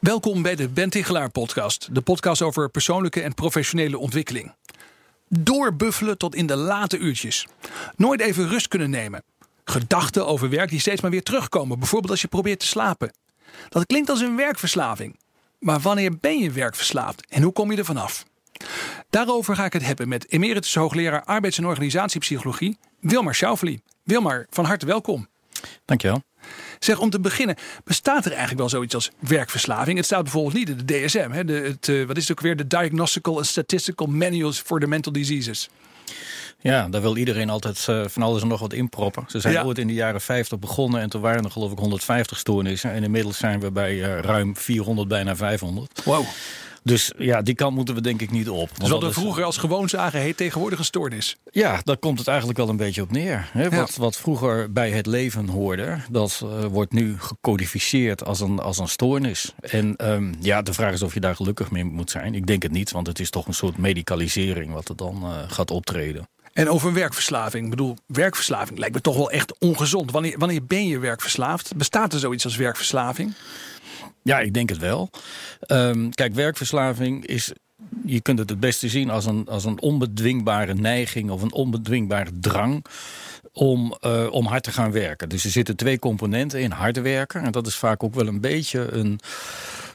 Welkom bij de Ben Tichelaar podcast. De podcast over persoonlijke en professionele ontwikkeling. Doorbuffelen tot in de late uurtjes. Nooit even rust kunnen nemen. Gedachten over werk die steeds maar weer terugkomen. Bijvoorbeeld als je probeert te slapen. Dat klinkt als een werkverslaving. Maar wanneer ben je werkverslaafd en hoe kom je er vanaf? Daarover ga ik het hebben met emeritus hoogleraar arbeids- en organisatiepsychologie Wilmar Schauffele. Wilmar, van harte welkom. Dankjewel. Zeg, om te beginnen, bestaat er eigenlijk wel zoiets als werkverslaving? Het staat bijvoorbeeld niet in de DSM. Hè? De, het, uh, wat is het ook weer? De Diagnostical and Statistical Manuals for the Mental Diseases. Ja, daar wil iedereen altijd uh, van alles en nog wat inproppen. Ze zijn Ja. ooit in de jaren 50 begonnen en toen waren er geloof ik 150 stoornissen. En inmiddels zijn we bij uh, ruim 400, bijna 500. Wow. Dus ja, die kant moeten we denk ik niet op. Dus wat we vroeger als gewoon zagen, heet tegenwoordig een stoornis. Ja, daar komt het eigenlijk wel een beetje op neer. Hè? Wat, wat vroeger bij het leven hoorde, dat eh, wordt nu gecodificeerd als een, als een stoornis. En ehm, ja, de vraag is of je daar gelukkig mee moet zijn. Ik denk het niet, want het is toch een soort medicalisering wat er dan eh, gaat optreden. En over werkverslaving. Ik bedoel, werkverslaving lijkt me toch wel echt ongezond. Wanneer, wanneer ben je werkverslaafd? Bestaat er zoiets als werkverslaving? Ja, ik denk het wel. Ehm, kijk, werkverslaving is. Je kunt het het beste zien als een, als een onbedwingbare neiging of een onbedwingbare drang om, eh, om hard te gaan werken. Dus er zitten twee componenten in: hard werken. En dat is vaak ook wel een beetje een,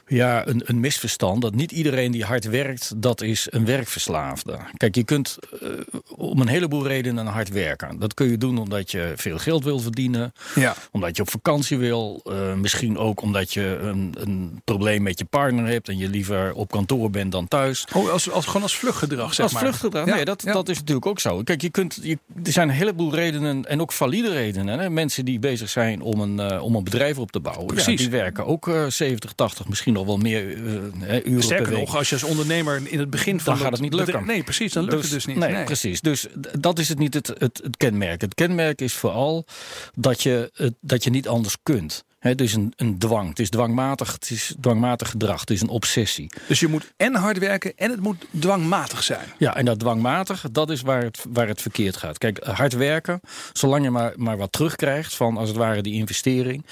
ja, een, een misverstand. Dat niet iedereen die hard werkt, dat is een werkverslaafde. Kijk, je kunt eh, om een heleboel redenen hard werken. Dat kun je doen omdat je veel geld wil verdienen Ja. omdat je op vakantie wil. eh, misschien ook omdat je een, een probleem met je partner hebt en je liever op kantoor bent dan thuis. Oh, als, als, gewoon als vluchtgedrag, zeg Als maar. vluchtgedrag, Ja, nee, dat, ja. dat is natuurlijk ook zo. Kijk, je kunt, je, er zijn een heleboel redenen en ook valide redenen. Hè? Mensen die bezig zijn om een, eh, om een bedrijf op te bouwen. Precies. Ja, die werken ook eh 70, 80, misschien nog wel meer eh, uren Sterker per week. nog, als je als ondernemer in het begin van Dan gaat het niet lukken. Nee, precies, dan lukt het dus niet. Nee, precies. Dus dat is het niet het, het, het kenmerk. Het kenmerk is vooral dat je, het, dat je niet anders kunt. Het is een, een dwang. Het is dwangmatig, het is dwangmatig gedrag. Het is een obsessie. Dus je moet en hard werken en het moet dwangmatig zijn. Ja, en dat dwangmatig, dat is waar het, waar het verkeerd gaat. Kijk, hard werken, zolang je maar, maar wat terugkrijgt van als het ware die investering,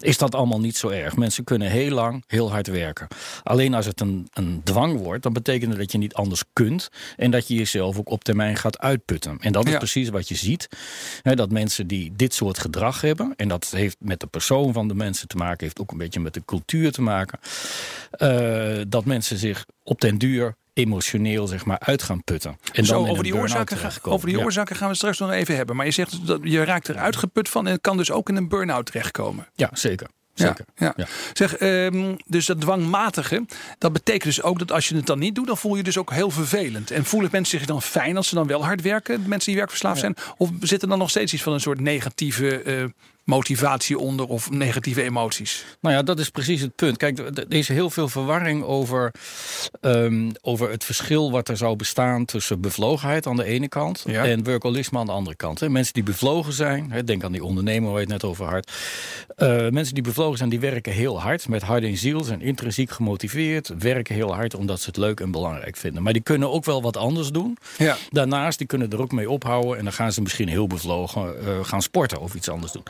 is dat allemaal niet zo erg. Mensen kunnen heel lang heel hard werken. Alleen als het een, een dwang wordt, dan betekent het dat je niet anders kunt en dat je jezelf ook op termijn gaat uitputten. En dat is Ja. precies wat je ziet. Hè, dat mensen die dit soort gedrag hebben, en dat heeft met de persoon van de mensen te maken, heeft ook een beetje met de cultuur te maken, eh, dat mensen zich op den duur emotioneel zeg maar uit gaan putten. En Zo, dan over die, oorzaken, ga- terechtkomen. over die Ja. oorzaken gaan we straks nog even hebben. Maar je zegt dat je raakt er uitgeput van en kan dus ook in een burn-out terechtkomen. Ja, zeker. Zeker. ja. Ja. Zeg, ehm, dus dat dwangmatige, dat betekent dus ook dat als je het dan niet doet, dan voel je dus ook heel vervelend. En voelen mensen zich dan fijn als ze dan wel hard werken, mensen die werkverslaafd zijn? Of zit er dan nog steeds iets van een soort negatieve eh, motivatie onder of negatieve emoties? Nou ja, dat is precies het punt. Kijk, er is heel veel verwarring over, ehm, over het verschil wat er zou bestaan tussen bevlogenheid aan de ene kant Ja. en workolisme aan de andere kant. Hè. Mensen die bevlogen zijn, denk aan die ondernemer waar je het net over had. Eh, mensen die bevlogen zijn, die werken heel hard met hart en ziel, zijn intrinsiek gemotiveerd, werken heel hard omdat ze het leuk en belangrijk vinden. Maar die kunnen ook wel wat anders doen. Ja. Daarnaast, die kunnen er ook mee ophouden en dan gaan ze misschien heel bevlogen eh, gaan sporten of iets anders doen.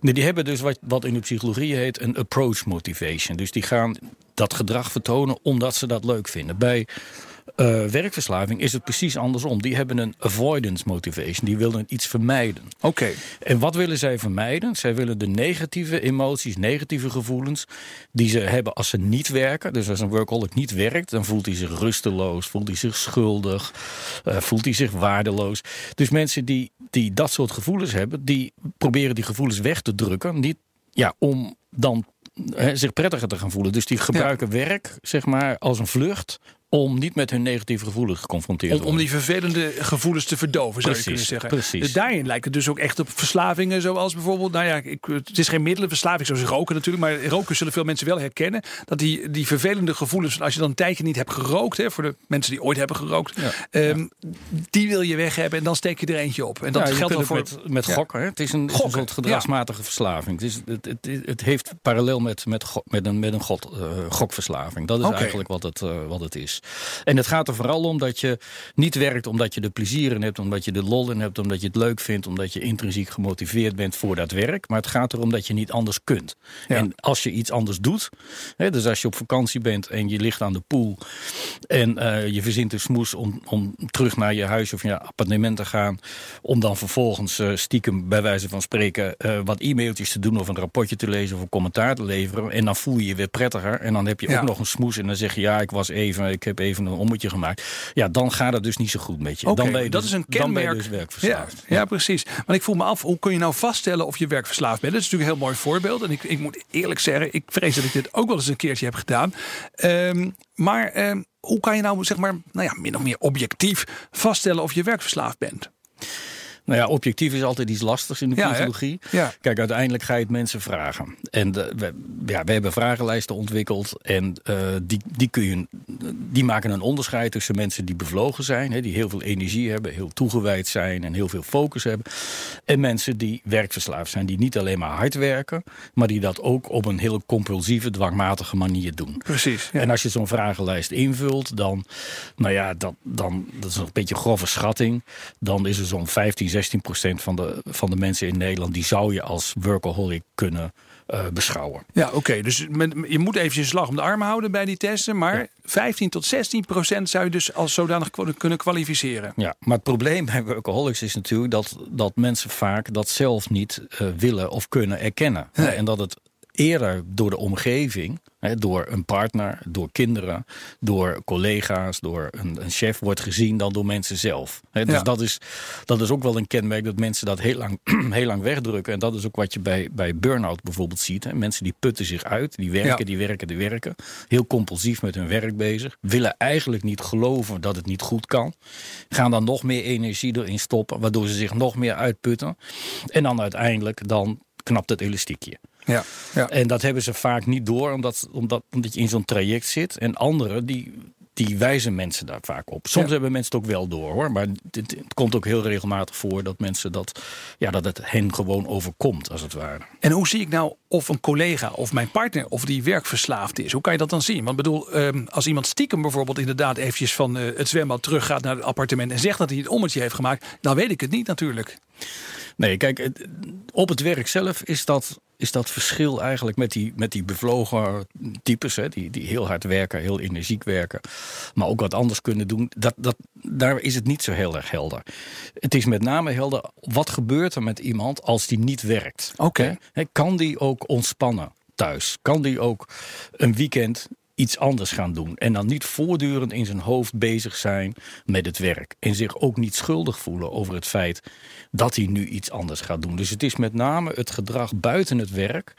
Nee, die hebben dus wat, wat in de psychologie heet een approach motivation. Dus die gaan dat gedrag vertonen omdat ze dat leuk vinden. Bij eh, werkverslaving is het precies andersom. Die hebben een avoidance motivation. Die willen iets vermijden. Oké. En wat willen zij vermijden? Zij willen de negatieve emoties, negatieve gevoelens die ze hebben als ze niet werken. Dus als een workaholic niet werkt, dan voelt hij zich rusteloos, voelt hij zich schuldig, eh, voelt hij zich waardeloos. Dus mensen die, die dat soort gevoelens hebben, die proberen die gevoelens weg te drukken. Niet ja, om dan zich prettiger te gaan voelen. Dus die gebruiken werk zeg maar, als een vlucht om niet met hun negatieve gevoelens geconfronteerd te worden. om die vervelende gevoelens te verdoven, zou je kunnen zeggen. precies. Dus daarin lijkt het dus ook echt op verslavingen, zoals bijvoorbeeld, nou ja, ik, het is geen middelenverslaving zoals roken natuurlijk, maar roken zullen veel mensen wel herkennen. Dat die, die vervelende gevoelens, als je dan een tijdje niet hebt gerookt, hè, voor de mensen die ooit hebben gerookt, Ja, ehm, die wil je weg hebben en dan steek je er eentje op. En dat Ja, geldt ook voor. met, gokken. Hè? Het is een, Gokken, soort gedragsmatige verslaving. Het, is, het, het, het heeft parallel met, met, met een, met een god, eh, gokverslaving. Dat is eigenlijk wat het, eh, wat het is. En het gaat er vooral om dat je niet werkt omdat je er plezier in hebt, omdat je er lol in hebt, omdat je het leuk vindt, omdat je intrinsiek gemotiveerd bent voor dat werk. Maar het gaat erom dat je niet anders kunt. Ja. En als je iets anders doet, hè, dus als je op vakantie bent en je ligt aan de pool en eh, je verzint een smoes om, om terug naar je huis of je appartement te gaan, om dan vervolgens eh, stiekem bij wijze van spreken eh, wat e-mailtjes te doen of een rapportje te lezen of een commentaar te leveren. En dan voel je je weer prettiger. En dan heb je Ja. ook nog een smoes en dan zeg je ja, ik was even, ik heb even een ommetje gemaakt. Ja, dan gaat het dus niet zo goed met je. Dan ben je dat dus, is een Dan kenmerk. dus Ja, werkverslaafd. ja, precies. Maar ik voel me af, hoe kun je nou vaststellen of je werkverslaafd bent? Dat is natuurlijk een heel mooi voorbeeld. En ik, ik moet eerlijk zeggen, ik vrees dat ik dit ook wel eens een keertje heb gedaan. Ehm, maar ehm, hoe kan je nou, zeg maar, nou ja, min of meer objectief vaststellen of je werkverslaafd bent? Nou ja, objectief is altijd iets lastigs in de Ja, psychologie. Ja. Kijk, uiteindelijk ga je het mensen vragen. En de, we, ja, we hebben vragenlijsten ontwikkeld. En eh, die, die, kun je, die maken een onderscheid tussen mensen die bevlogen zijn. Hè, die heel veel energie hebben, heel toegewijd zijn en heel veel focus hebben. En mensen die werkverslaafd zijn. Die niet alleen maar hard werken. Maar die dat ook op een heel compulsieve, dwangmatige manier doen. Precies. Ja. En als je zo'n vragenlijst invult, dan, nou ja, dat, dan, dat is een beetje een grove schatting. Dan is er zo'n 15, 16 procent van de, van de mensen in Nederland, die zou je als workaholic kunnen beschouwen. Ja, oké. Dus met, je moet even je slag om de arm houden bij die testen. Maar 15 tot 16 procent zou je dus als zodanig kunnen kwalificeren. Ja, maar het probleem bij workaholics is natuurlijk dat, dat mensen vaak dat zelf niet eh, willen of kunnen erkennen. Nee. En dat het eerder door de omgeving, hè, door een partner, door kinderen, door collega's, door een, een chef wordt gezien dan door mensen zelf. Hè, dus Ja. dat, is, dat is ook wel een kenmerk dat mensen dat heel lang, heel lang wegdrukken. En dat is ook wat je bij, bij burn-out bijvoorbeeld ziet. Hè. Mensen die putten zich uit, die werken, Ja. die werken, die werken. Heel compulsief met hun werk bezig. Willen eigenlijk niet geloven dat het niet goed kan. Gaan dan nog meer energie erin stoppen, waardoor ze zich nog meer uitputten. En dan uiteindelijk dan knapt het elastiekje. Ja, ja. En dat hebben ze vaak niet door, omdat, omdat, omdat je in zo'n traject zit. En anderen, die, die wijzen mensen daar vaak op. Soms Ja. hebben mensen het ook wel door hoor. Maar het, het komt ook heel regelmatig voor dat mensen dat, ja, dat het hen gewoon overkomt, als het ware. En hoe zie ik nou of een collega of mijn partner of die werkverslaafd is? Hoe kan je dat dan zien? Want ik bedoel, ehm, als iemand stiekem bijvoorbeeld inderdaad eventjes van eh, het zwembad teruggaat naar het appartement en zegt dat hij het ommetje heeft gemaakt, dan weet ik het niet natuurlijk. Nee, kijk, op het werk zelf is dat, is dat verschil eigenlijk met die, met die bevlogen types, hè, die, die heel hard werken, heel energiek werken, maar ook wat anders kunnen doen. Dat, dat, daar is het niet zo heel erg helder. Het is met name helder, wat gebeurt er met iemand als die niet werkt? Oké. Kan die ook ontspannen thuis? Kan die ook een weekend iets anders gaan doen. En dan niet voortdurend in zijn hoofd bezig zijn met het werk. En zich ook niet schuldig voelen over het feit dat hij nu iets anders gaat doen. Dus het is met name het gedrag buiten het werk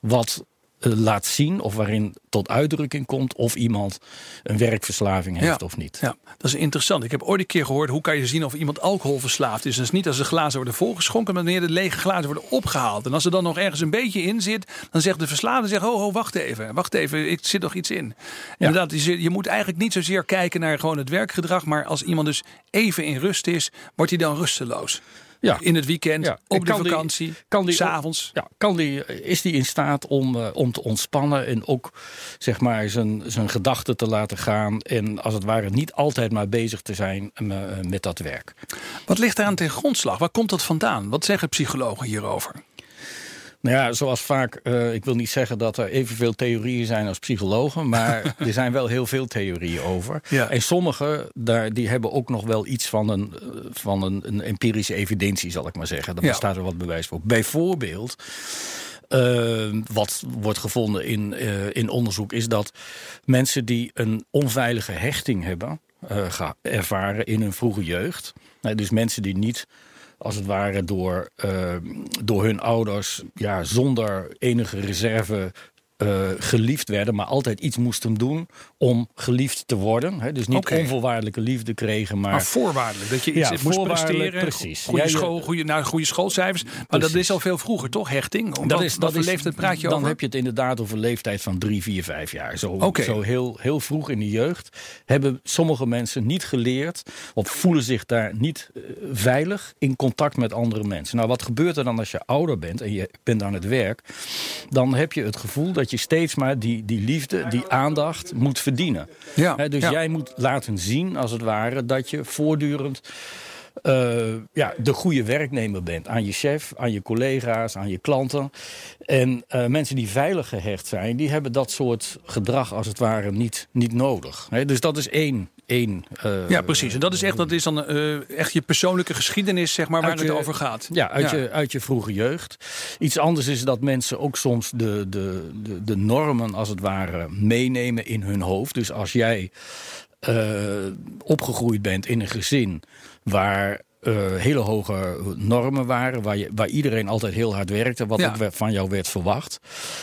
wat laat zien of waarin tot uitdrukking komt of iemand een werkverslaving heeft Ja. of niet. Ja, dat is interessant. Ik heb ooit een keer gehoord hoe kan je zien of iemand alcoholverslaafd is. Dat is niet als de glazen worden volgeschonken, maar wanneer de lege glazen worden opgehaald. En als er dan nog ergens een beetje in zit, dan zegt de verslaafde: zegt, oh, oh, wacht even, wacht even, ik zit nog iets in. Inderdaad, je je moet eigenlijk niet zozeer kijken naar gewoon het werkgedrag, maar als iemand dus even in rust is, wordt hij dan rusteloos. Ja. In het weekend, Ja. Op de kan die- vakantie, kan die- s'avonds. Ja, kan die, is die in staat om, eh, om te ontspannen en ook zeg maar, zijn, zijn gedachten te laten gaan. En als het ware niet altijd maar bezig te zijn eh, met dat werk. Wat ligt daar aan ten grondslag? Waar komt dat vandaan? Wat zeggen psychologen hierover? Nou ja, zoals vaak, eh, ik wil niet zeggen dat er evenveel theorieën zijn als psychologen, maar er zijn wel heel veel theorieën over. Ja. En sommige daar, die hebben ook nog wel iets van een, eh, van een, een empirische evidentie, zal ik maar zeggen. Daar Ja. bestaat er wat bewijs voor. Bijvoorbeeld, eh, wat wordt gevonden in, in onderzoek, is dat mensen die een onveilige hechting hebben ervaren in hun vroege jeugd. Dus mensen die niet als het ware door, eh, door hun ouders ja, zonder enige reserve eh, geliefd werden, maar altijd iets moesten doen om geliefd te worden. Hè? Dus niet onvoorwaardelijke liefde kregen, maar, Maar voorwaardelijk, dat je iets Ja, moest presteren. precies. Goede, Ja, school, goede, nou, goede schoolcijfers. Maar dat is al veel vroeger, toch? Hechting? Om dat is, dat is, leeftijd praat je dan over? heb je het inderdaad over een leeftijd van drie, vier, vijf jaar. Zo, zo heel, heel vroeg in de jeugd hebben sommige mensen niet geleerd of voelen zich daar niet eh, veilig in contact met andere mensen. Nou, wat gebeurt er dan als je ouder bent en je bent aan het werk? Dan heb je het gevoel dat je steeds maar die, die liefde, die aandacht moet verdienen. Ja, dus ja. jij moet laten zien, als het ware, dat je voortdurend eh, ja, de goede werknemer bent. Aan je chef, aan je collega's, aan je klanten. En eh, mensen die veilig gehecht zijn, die hebben dat soort gedrag als het ware niet, niet nodig. Dus dat is één. één eh, Ja, precies. En dat is echt, dat is dan echt je persoonlijke geschiedenis, zeg maar, waar het over gaat. Ja, uit, Je, uit je vroege jeugd. Iets anders is dat mensen ook soms de, de, de, de normen als het ware meenemen in hun hoofd. Dus als jij opgegroeid bent in een gezin waar eh, hele hoge normen waren, waar, je, waar iedereen altijd heel hard werkte, wat Ja. ook werd- van jou werd verwacht,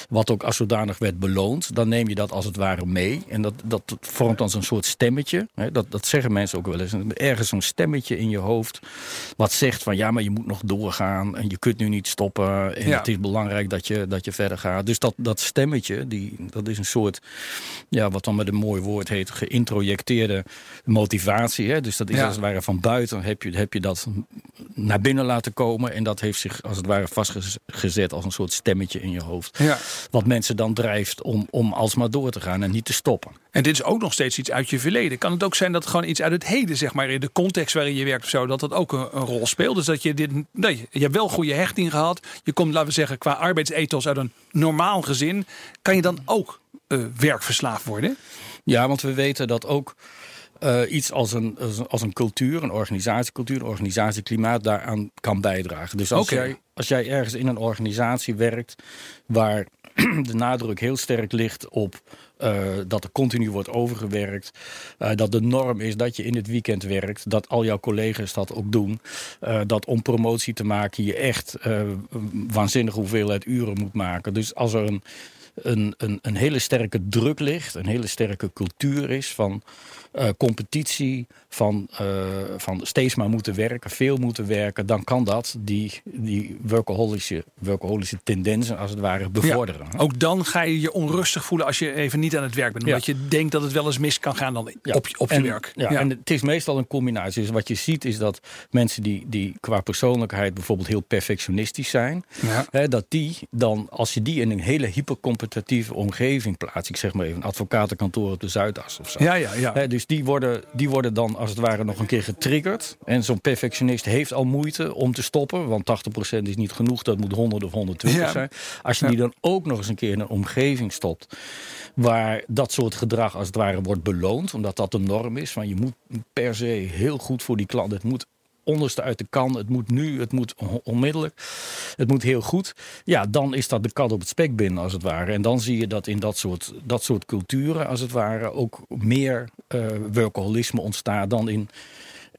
wat ook als zodanig werd beloond, dan neem je dat als het ware mee. En dat, dat vormt dan zo'n soort stemmetje. Hè, dat, dat zeggen mensen ook wel eens. Ergens zo'n stemmetje in je hoofd, wat zegt van ja, maar je moet nog doorgaan en je kunt nu niet stoppen. En Ja. het is belangrijk dat je, dat je verder gaat. Dus dat, dat stemmetje, die, dat is een soort, ja, wat dan met een mooi woord heet, geïntrojecteerde motivatie. Hè? Dus dat is Ja. als het ware van buiten heb je, heb je dat naar binnen laten komen. En dat heeft zich als het ware vastgezet als een soort stemmetje in je hoofd. Ja. Wat mensen dan drijft om, om alsmaar door te gaan en niet te stoppen. En dit is ook nog steeds iets uit je verleden. Kan het ook zijn dat gewoon iets uit het heden, zeg maar, in de context waarin je werkt of zo, dat dat ook een, een rol speelt? Dus dat je dit, nee, je hebt wel goede hechting gehad. Je komt, laten we zeggen, qua arbeidsethos uit een normaal gezin. Kan je dan ook eh, werkverslaafd worden? Ja, want we weten dat ook eh, iets als een, als een- als een cultuur, een organisatiecultuur, een organisatieklimaat daaraan kan bijdragen. Dus als, jij, als jij ergens in een organisatie werkt waar de nadruk heel sterk ligt op eh, dat er continu wordt overgewerkt, eh, dat de norm is dat je in het weekend werkt, dat al jouw collega's dat ook doen, dat om promotie te maken je echt een waanzinnige hoeveelheid uren moet maken. Dus als er een een, een, een hele sterke druk ligt, een hele sterke cultuur is van eh, competitie, van, eh, van steeds maar moeten werken, veel moeten werken, dan kan dat die, die workaholische, workaholische tendensen als het ware bevorderen. Ook dan ga je je onrustig voelen als je even niet aan het werk bent. Omdat je denkt dat het wel eens mis kan gaan dan Ja. op, je- op je en, werk. Ja, en het is meestal een combinatie. Dus wat je ziet is dat mensen die, die qua persoonlijkheid bijvoorbeeld heel perfectionistisch zijn, hè, dat die dan, als je die in een hele hypercompetitieve omgeving plaatst, ik zeg maar even een advocatenkantoor op de Zuidas of zo. Ja, ja, ja. Dus die worden, die worden dan als het ware nog een keer getriggerd. En zo'n perfectionist heeft al moeite om te stoppen. Want 80% is niet genoeg, dat moet 100 of 120 Ja. zijn. Als je die dan ook nog eens een keer in een omgeving stopt. Waar dat soort gedrag als het ware wordt beloond. Omdat dat de norm is. Van je moet per se heel goed voor die klant. Het moet onderste uit de kan. Het moet nu, het moet on- onmiddellijk. Het moet heel goed. Ja, dan is dat de kat op het spek binnen als het ware. En dan zie je dat in dat soort, dat soort culturen als het ware ook meer eh workaholisme ontstaat dan in,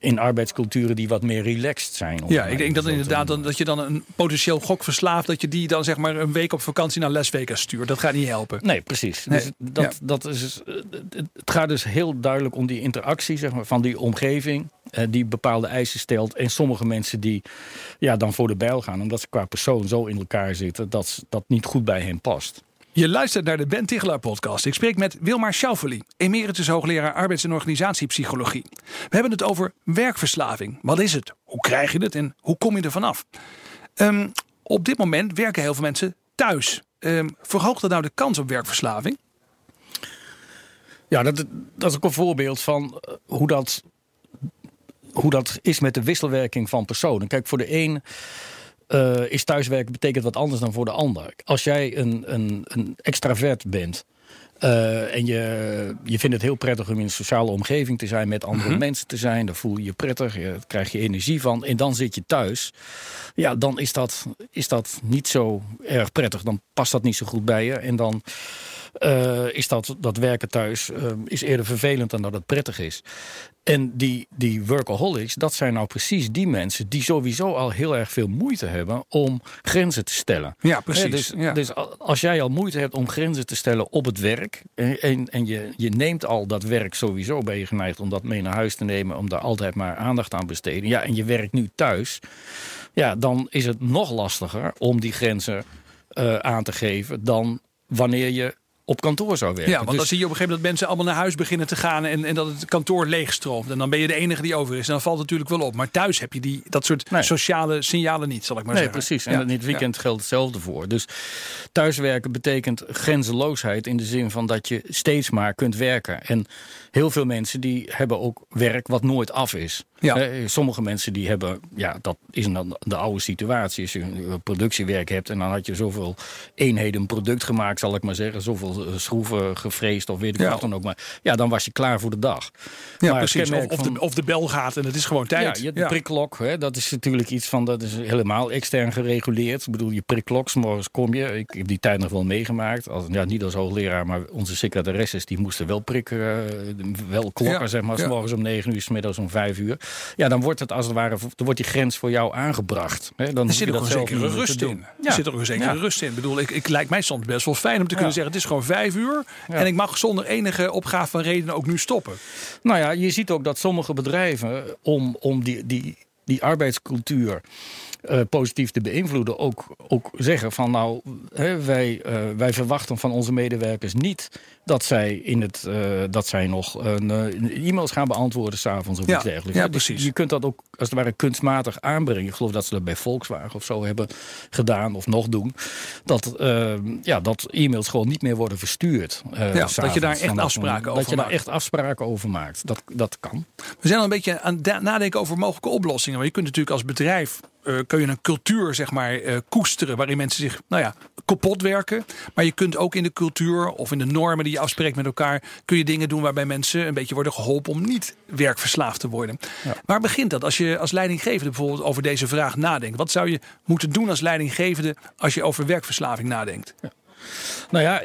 in arbeidsculturen die wat meer relaxed zijn. Ja, ik denk dat inderdaad dan, dat je dan een potentieel gokverslaafd, dat je die dan zeg maar een week op vakantie naar Las Vegas stuurt. Dat gaat niet helpen. Nee, precies. Nee, Dus dat, ja. dat is, eh, het- het gaat dus heel duidelijk om die interactie zeg maar, van die omgeving. eh, die bepaalde eisen stelt. En sommige mensen die ja, dan voor de bijl gaan. Omdat ze qua persoon zo in elkaar zitten. dat dat niet goed bij hen past. Je luistert naar de Ben Tichelaar podcast. Ik spreek met Wilmar Schauffeli, emeritus hoogleraar arbeids- en organisatiepsychologie. We hebben het over werkverslaving. Wat is het? Hoe krijg je het en hoe kom je er vanaf? Ehm, op dit moment werken heel veel mensen thuis. Ehm, verhoogt dat nou de kans op werkverslaving? Ja, dat, dat is ook een voorbeeld van eh, hoe dat, hoe dat is met de wisselwerking van personen. Kijk, voor de een eh, is thuiswerken betekent wat anders dan voor de ander. Als jij een, een, een extravert bent. eh, en je, je vindt het heel prettig om in een sociale omgeving te zijn, met andere mensen te zijn. Daar voel je je prettig, je, daar krijg je energie van. En dan zit je thuis. Ja, dan is dat, is dat niet zo erg prettig. Dan past dat niet zo goed bij je. En dan uh, is dat, dat werken thuis uh, is eerder vervelend dan dat het prettig is. En die, die workaholics, dat zijn nou precies die mensen die sowieso al heel erg veel moeite hebben om grenzen te stellen. Ja, precies. dus, ja. dus als jij al moeite hebt om grenzen te stellen op het werk. en, en je, je neemt al dat werk sowieso, ben je geneigd om dat mee naar huis te nemen, om daar altijd maar aandacht aan te besteden. Ja, en je werkt nu thuis. Ja, dan is het nog lastiger om die grenzen uh, aan te geven dan wanneer je op kantoor zou werken. Ja, want Dus- dan zie je op een gegeven moment dat mensen allemaal naar huis beginnen te gaan en, en dat het kantoor leegstroomt. En dan ben je de enige die over is. En dan valt het natuurlijk wel op. Maar thuis heb je die, dat soort Nee. sociale signalen niet, zal ik maar Nee, zeggen. precies. En in het weekend geldt hetzelfde voor. Dus thuiswerken betekent grenzeloosheid in de zin van dat je steeds maar kunt werken. En heel veel mensen die hebben ook werk wat nooit af is. Ja. Eh, sommige mensen die hebben, ja, dat is dan de oude situatie. Als je een productiewerk hebt en dan had je zoveel eenheden product gemaakt, zal ik maar zeggen. Zoveel eh, schroeven gefreesd of weet ik Ja. wat dan ook. Maar ja, dan was je klaar voor de dag. Ja, Maar precies. Of, kenmerk of, van- de, of de bel gaat en het is gewoon tijd. ja, je prikklok. Hè, dat is natuurlijk iets van, dat is helemaal extern gereguleerd. Ik bedoel, je prikklok, 's morgens kom je. Ik heb die tijd nog wel meegemaakt. Als, ja, niet als hoogleraar, maar onze secretaresses die moesten wel prikken. eh, wel klokken, zeg maar. 's morgens om 9 uur, 's middags om 5 uur. Ja, dan wordt het als het ware, dan wordt die grens voor jou aangebracht. Hè, dan Er zit je ook een zekere rust in. Ja. Er zit ook een zekere Ja. rust in. Ik bedoel, ik, ik lijkt mij soms best wel fijn om te kunnen zeggen: het is gewoon vijf uur. En ik mag zonder enige opgave van reden ook nu stoppen. Nou ja, je ziet ook dat sommige bedrijven om, om die, die, die arbeidscultuur eh, positief te beïnvloeden, ook, ook zeggen van nou, hè, wij, eh, wij verwachten van onze medewerkers niet dat zij, in het, eh, dat zij nog een, e-mails gaan beantwoorden s'avonds of Ja, iets dergelijks. ja, Dus precies. Je kunt dat ook als het ware kunstmatig aanbrengen. Ik geloof dat ze dat bij Volkswagen of zo hebben gedaan of nog doen. Dat, eh, ja, dat e-mails gewoon niet meer worden verstuurd. eh, dat je daar echt afspraken Dat over je daar echt afspraken over maakt. Dat, dat kan. We zijn al een beetje aan het nadenken over mogelijke oplossingen. Maar je kunt natuurlijk als bedrijf eh, kun je een cultuur zeg maar, eh, koesteren waarin mensen zich nou ja, kapot werken. Maar je kunt ook in de cultuur of in de normen die je afspreekt met elkaar, kun je dingen doen waarbij mensen een beetje worden geholpen om niet werkverslaafd te worden. Ja. Waar begint dat? Als je als leidinggevende bijvoorbeeld over deze vraag nadenkt. Wat zou je moeten doen als leidinggevende als je over werkverslaving nadenkt? Nou ja,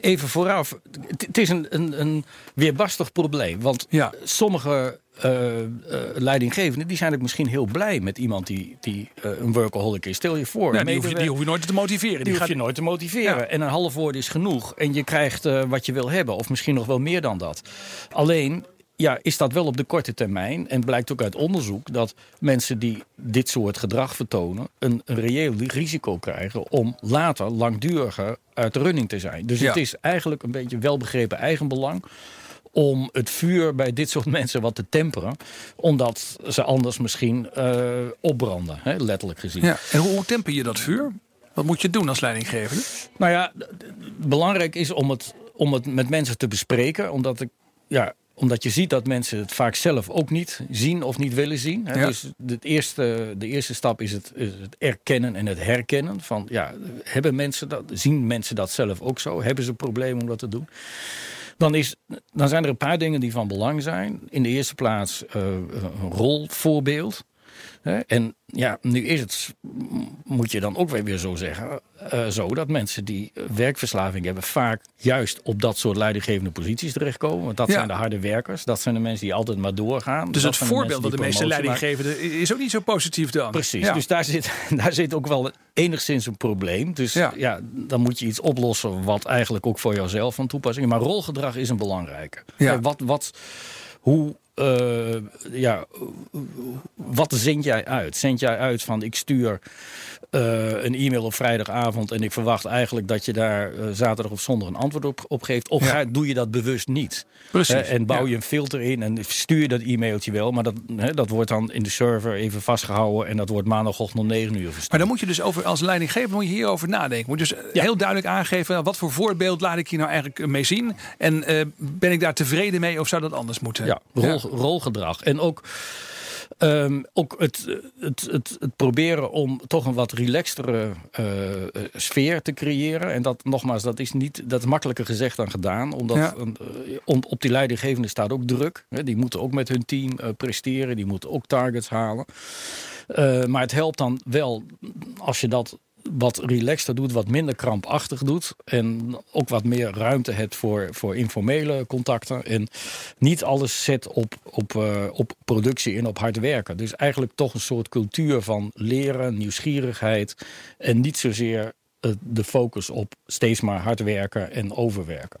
even vooraf. Het- Het is een, een, een weerbarstig probleem. Want Ja. sommige eh, eh, leidinggevenden die zijn ook misschien heel blij met iemand die, die eh, een workaholic is. Stel je voor. Die, hoef je, die medewerker- hoef je nooit te motiveren. die Die hoef gaat, je nooit te motiveren. Ja. En een half woord is genoeg. En je krijgt wat je wil hebben. Of misschien nog wel meer dan dat. Alleen ja, is dat wel op de korte termijn. En blijkt ook uit onderzoek dat mensen die dit soort gedrag vertonen. een, een reëel risico krijgen om later langduriger uit de running te zijn. Dus Ja. het is eigenlijk een beetje welbegrepen eigenbelang om het vuur bij dit soort mensen wat te temperen. Omdat ze anders misschien eh, opbranden, hè, letterlijk gezien. ja. En hoe, temper je dat vuur? Wat moet je doen als leidinggevende? Nou ja, belangrijk is om het, om het met mensen te bespreken. Omdat, ik, ja, omdat je ziet dat mensen het vaak zelf ook niet zien of niet willen zien. Hè. Ja. Dus het eerste, de eerste stap is het, is het erkennen en het herkennen. Van, ja, hebben mensen dat, zien mensen dat zelf ook zo? Hebben ze problemen om dat te doen? Dan, is, dan zijn er een paar dingen die van belang zijn. In de eerste plaats eh, een rolvoorbeeld. En ja, nu is het, moet je dan ook weer weer zo zeggen, eh, zo dat mensen die werkverslaving hebben vaak juist op dat soort leidinggevende posities terechtkomen. Want dat Ja. zijn de harde werkers, dat zijn de mensen die altijd maar doorgaan. Dus dat het voorbeeld dat de meeste leidinggevenden is ook niet zo positief dan. Precies, Ja. dus daar zit, daar zit ook wel enigszins een probleem. Dus Ja. ja. dan moet je iets oplossen wat eigenlijk ook voor jouzelf van toepassing is. Maar rolgedrag is een belangrijke. Kijk, Wat, wat, hoe, eh, ja, wat zend jij uit? Zend jij uit van ik stuur eh, een e-mail op vrijdagavond en ik verwacht eigenlijk dat je daar eh, zaterdag of zondag een antwoord op, op geeft? Of Ja. ga, doe je dat bewust niet? Precies, en bouw ja. je een filter in en stuur je dat e-mailtje wel, maar dat, dat wordt dan in de server even vastgehouden en dat wordt maandagochtend om 9 uur verstuurd. Maar dan moet je dus over, als leidinggever moet je hierover nadenken. Moet je dus Ja. heel duidelijk aangeven, nou, wat voor voorbeeld laat ik hier nou eigenlijk mee zien? En ben ik daar tevreden mee of zou dat anders moeten? Ja, rol, rolgedrag. En ook, ehm, ook het, het, het, het proberen om toch een wat relaxtere eh, sfeer te creëren. En dat nogmaals, dat is, niet, dat is makkelijker gezegd dan gedaan. Omdat Ja. een, eh, om, op die leidinggevende staat ook druk. Hè, die moeten ook met hun team eh, presteren. Die moeten ook targets halen. Maar het helpt dan wel als je dat wat relaxter doet, wat minder krampachtig doet. En ook wat meer ruimte hebt voor, voor informele contacten. En niet alles zet op, op, uh, op productie en op hard werken. Dus eigenlijk toch een soort cultuur van leren, nieuwsgierigheid. En niet zozeer uh, de focus op steeds maar hard werken en overwerken.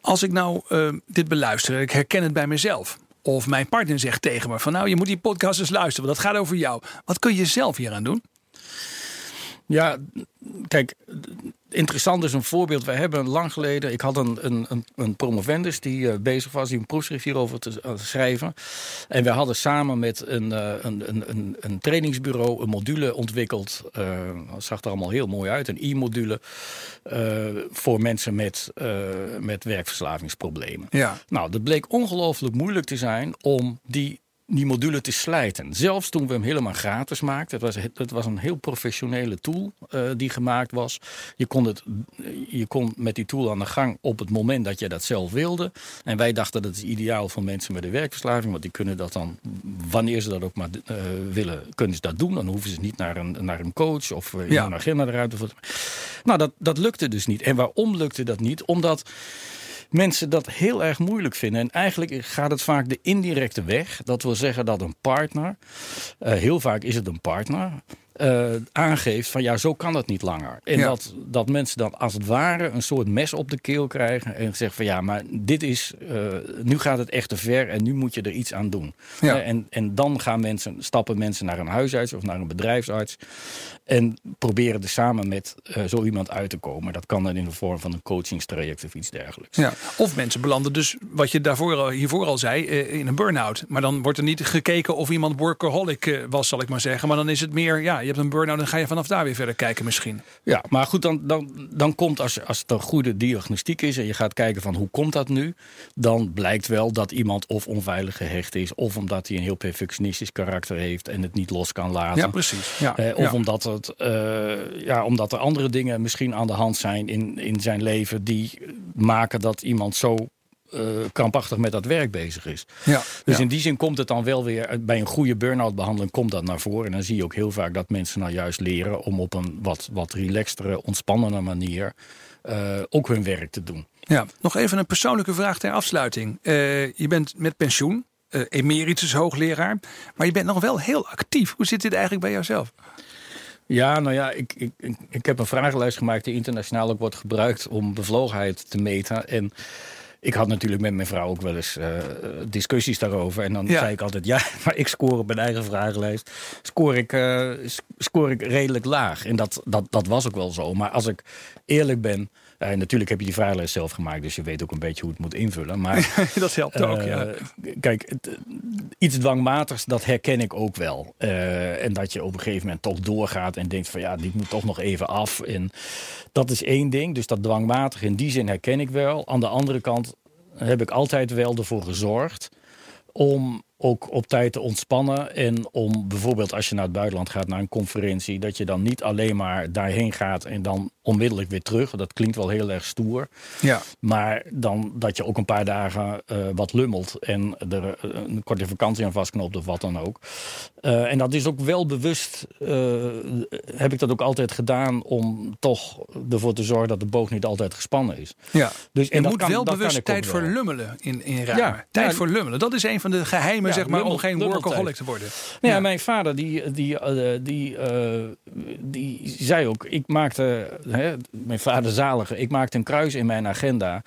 Als ik nou uh, dit beluister, ik herken het bij mezelf. Of mijn partner zegt tegen me van nou, je moet die podcast eens luisteren, want dat gaat over jou. Wat kun je zelf hier aan doen? Ja, kijk, interessant is een voorbeeld. We hebben lang geleden, ik had een, een, een promovendus die uh, bezig was, die een proefschrift hierover te, uh, schrijven. En we hadden samen met een, uh, een, een, een, trainingsbureau een module ontwikkeld. dat zag er allemaal heel mooi uit, een e-module voor mensen met, met werkverslavingsproblemen. Ja. Nou, dat bleek ongelooflijk moeilijk te zijn om die die module te slijten. Zelfs toen we hem helemaal gratis maakten. Het was, het was een heel professionele tool uh, die gemaakt was. Je kon, het, je kon met die tool aan de gang op het moment dat je dat zelf wilde. En wij dachten dat is ideaal voor mensen met een werkverslaving. Want die kunnen dat dan, wanneer ze dat ook maar uh, willen, kunnen ze dat doen. Dan hoeven ze niet naar een, naar een coach of uh, ja. een agenda eruit. Nou, dat, dat lukte dus niet. En waarom lukte dat niet? Omdat mensen dat heel erg moeilijk vinden. En eigenlijk gaat het vaak de indirecte weg. Dat wil zeggen dat een partner, uh, heel vaak is het een partner, uh, aangeeft van ja, zo kan dat niet langer. En Ja. dat, dat mensen dan als het ware een soort mes op de keel krijgen en zeggen van ja, maar dit is, uh, nu gaat het echt te ver en nu moet je er iets aan doen. Ja. Uh, en, en dan gaan mensen, stappen mensen naar een huisarts of naar een bedrijfsarts en proberen er samen met zo iemand uit te komen. Dat kan dan in de vorm van een coachingstraject of iets dergelijks. Ja. Of mensen belanden dus, wat je daarvoor hiervoor al zei, eh, in een burn-out. Maar dan wordt er niet gekeken of iemand workaholic eh, was, zal ik maar zeggen. Maar dan is het meer, ja, je hebt een burn-out, dan ga je vanaf daar weer verder kijken misschien. Ja, maar goed, dan, dan, dan komt als, als het een goede diagnostiek is en je gaat kijken van hoe komt dat nu, dan blijkt wel dat iemand of onveilig gehecht is, of omdat hij een heel perfectionistisch karakter heeft en het niet los kan laten. Ja, precies. Ja. Eh, of ja. omdat, het, uh, ja, omdat er andere dingen misschien aan de hand zijn in, in zijn leven die maken dat iemand zo krampachtig met dat werk bezig is. Ja. Dus ja. in die zin komt het dan wel weer bij een goede burn-out behandeling komt dat naar voren. En dan zie je ook heel vaak dat mensen nou juist leren om op een wat, wat relaxtere, ontspannende manier uh, ook hun werk te doen. Ja, nog even een persoonlijke vraag ter afsluiting. Uh, je bent met pensioen, uh, emeritus hoogleraar, maar je bent nog wel heel actief. Hoe zit dit eigenlijk bij jouzelf? Ja, nou ja, ik, ik, ik heb een vragenlijst gemaakt die internationaal ook wordt gebruikt om bevlogenheid te meten. En ik had natuurlijk met mijn vrouw ook wel eens uh, discussies daarover. En dan ja. zei ik altijd, ja, maar ik score op mijn eigen vragenlijst. Scoor ik, uh, scoor ik redelijk laag. En dat, dat, dat was ook wel zo. Maar als ik eerlijk ben... En natuurlijk heb je die vragenlijst zelf gemaakt, dus je weet ook een beetje hoe het moet invullen. Maar dat helpt ook. Uh, ja. Kijk, het, iets dwangmatigs, dat herken ik ook wel. Uh, en dat je op een gegeven moment toch doorgaat en denkt van ja, dit moet toch nog even af. En dat is één ding. Dus dat dwangmatig in die zin herken ik wel. Aan de andere kant heb ik altijd wel ervoor gezorgd om ook op tijd te ontspannen. En om bijvoorbeeld als je naar het buitenland gaat, naar een conferentie, dat je dan niet alleen maar daarheen gaat en dan onmiddellijk weer terug. Dat klinkt wel heel erg stoer. Ja. Maar dan dat je ook een paar dagen uh, wat lummelt en er een korte vakantie aan vastknoopt of wat dan ook. Uh, en dat is ook wel bewust, uh, heb ik dat ook altijd gedaan om toch ervoor te zorgen dat de boog niet altijd gespannen is. Ja. Dus, je moet kan, wel bewust tijd voor lummelen in, in ruimen. Ja. Tijd ja. voor lummelen, dat is een van de geheimen zeg maar, om geen workaholic te worden. Ja, ja, mijn vader die, die, uh, die, uh, die zei ook, ik maakte, hè, mijn vader zalige, ik maakte een kruis in mijn agenda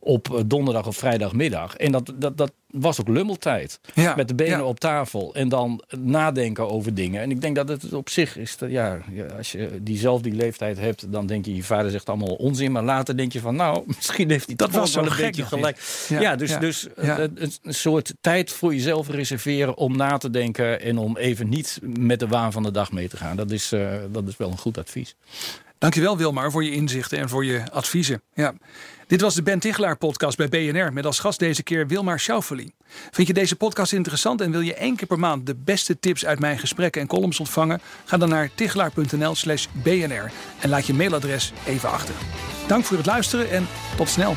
op donderdag of vrijdagmiddag. En dat, dat, dat was ook lummeltijd. Ja, met de benen ja. op tafel en dan nadenken over dingen. En ik denk dat het op zich is, dat, ja, als je diezelfde die leeftijd hebt, dan denk je, je vader zegt allemaal onzin. Maar later denk je van, nou, misschien heeft hij dat was wel een beetje gelijk. Ja, ja, dus, dus een, een soort tijd voor jezelf reserveren om na te denken en om even niet met de waan van de dag mee te gaan. Dat is, uh, dat is wel een goed advies. Dankjewel Wilmar voor je inzichten en voor je adviezen. Ja. Dit was de Ben Tichelaar podcast bij BNR met als gast deze keer Wilmar Schauffeli. Vind je deze podcast interessant en wil je één keer per maand de beste tips uit mijn gesprekken en columns ontvangen? Ga dan naar tichelaar.nl slash bnr en laat je mailadres even achter. Dank voor het luisteren en tot snel.